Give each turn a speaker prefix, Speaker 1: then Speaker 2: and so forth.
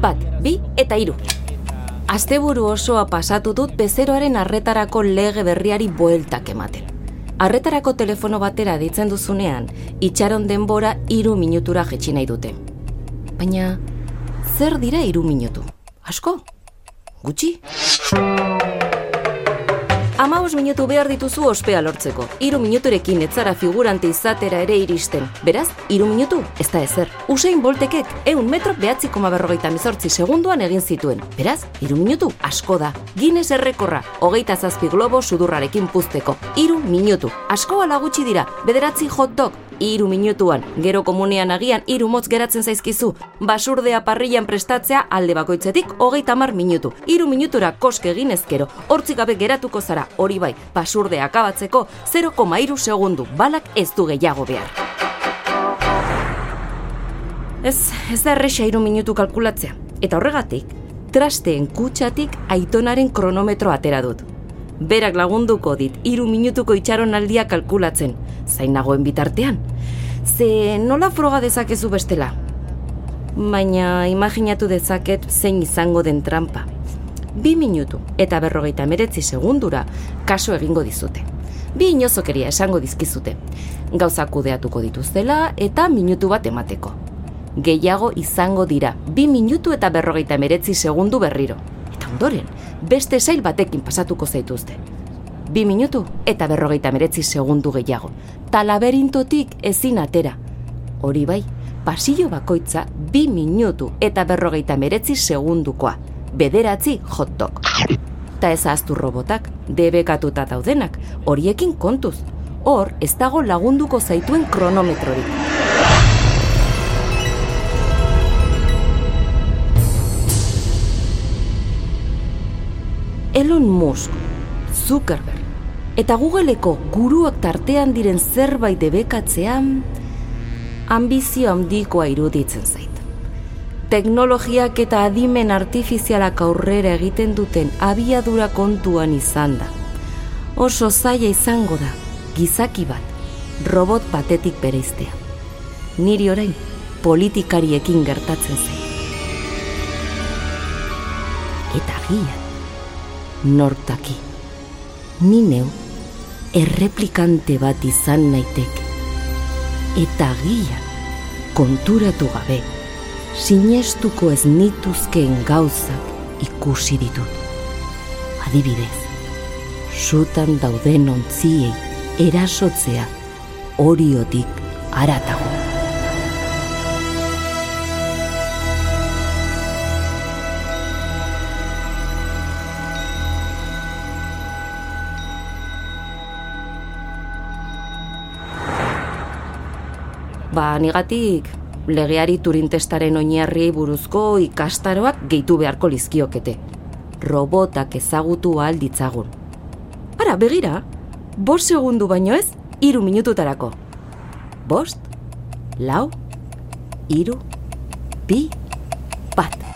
Speaker 1: bat, bi eta hiru. Asteburu osoa pasatu dut bezeroaren arretarako lege berriari bueltak ematen. Arretarako telefono batera ditzen duzunean, itxaron denbora hiru minutura jetxi nahi dute. Baina, zer dira hiru minutu? Asko? Gutxi? Amaus minutu behar dituzu ospea lortzeko. Iru minuturekin etzara figurante izatera ere iristen. Beraz, iru minutu, ez da ezer. Usein boltekek, eun metro behatzi koma berrogeita mezortzi segunduan egin zituen. Beraz, iru minutu, asko da. Guinness errekorra, hogeita zazpi globo sudurrarekin puzteko. Iru minutu, asko ala gutxi dira, bederatzi hot dog, iru minutuan, gero komunean agian iru motz geratzen zaizkizu, basurdea parrilan prestatzea alde bakoitzetik hogeita mar minutu, iru minutura koske egin ezkero, hortzik gabe geratuko zara, hori bai, basurdea akabatzeko 0,iru segundu, balak ez du gehiago behar. Ez, ez da erresa iru minutu kalkulatzea, eta horregatik, trasteen kutsatik aitonaren kronometro atera dut. Berak lagunduko dit, iru minutuko itxaron aldia kalkulatzen, zain nagoen bitartean. Ze nola froga dezakezu bestela? Baina imaginatu dezaket zein izango den trampa. Bi minutu eta berrogeita meretzi segundura kaso egingo dizute. Bi inozokeria esango dizkizute. Gauza kudeatuko dituztela eta minutu bat emateko. Gehiago izango dira, bi minutu eta berrogeita meretzi segundu berriro. Eta ondoren, beste sail batekin pasatuko zaituzte. Bi minutu eta berrogeita meretzi segundu gehiago. Ta laberintotik ezin atera. Hori bai, pasillo bakoitza bi minutu eta berrogeita meretzi segundukoa. Bederatzi hot dog. Ta ez ahaztu robotak, debekatuta daudenak, horiekin kontuz. Hor, ez dago lagunduko zaituen kronometrorik. Elon Musk, Zuckerberg, eta Googleeko guruak tartean diren zerbait debekatzean, ambizio handikoa iruditzen zait. Teknologiak eta adimen artifizialak aurrera egiten duten abiadura kontuan izan da. Oso zaila izango da, gizaki bat, robot batetik bereiztea. Niri orain, politikariekin gertatzen zen. Eta gian, nortaki. Ni neu erreplikante bat izan naitek. Eta gian konturatu gabe sinestuko ez nituzkeen gauzak ikusi ditut. Adibidez, sutan dauden ontziei erasotzea oriotik aratago. Ba, nigatik legeari turintestaren oinarriei buruzko ikastaroak gehitu beharko lizkiokete. Robotak ezagutu ahal ditzagun. Ara, begira, bost segundu baino ez, iru minututarako. Bost, lau, iru, bi, bat.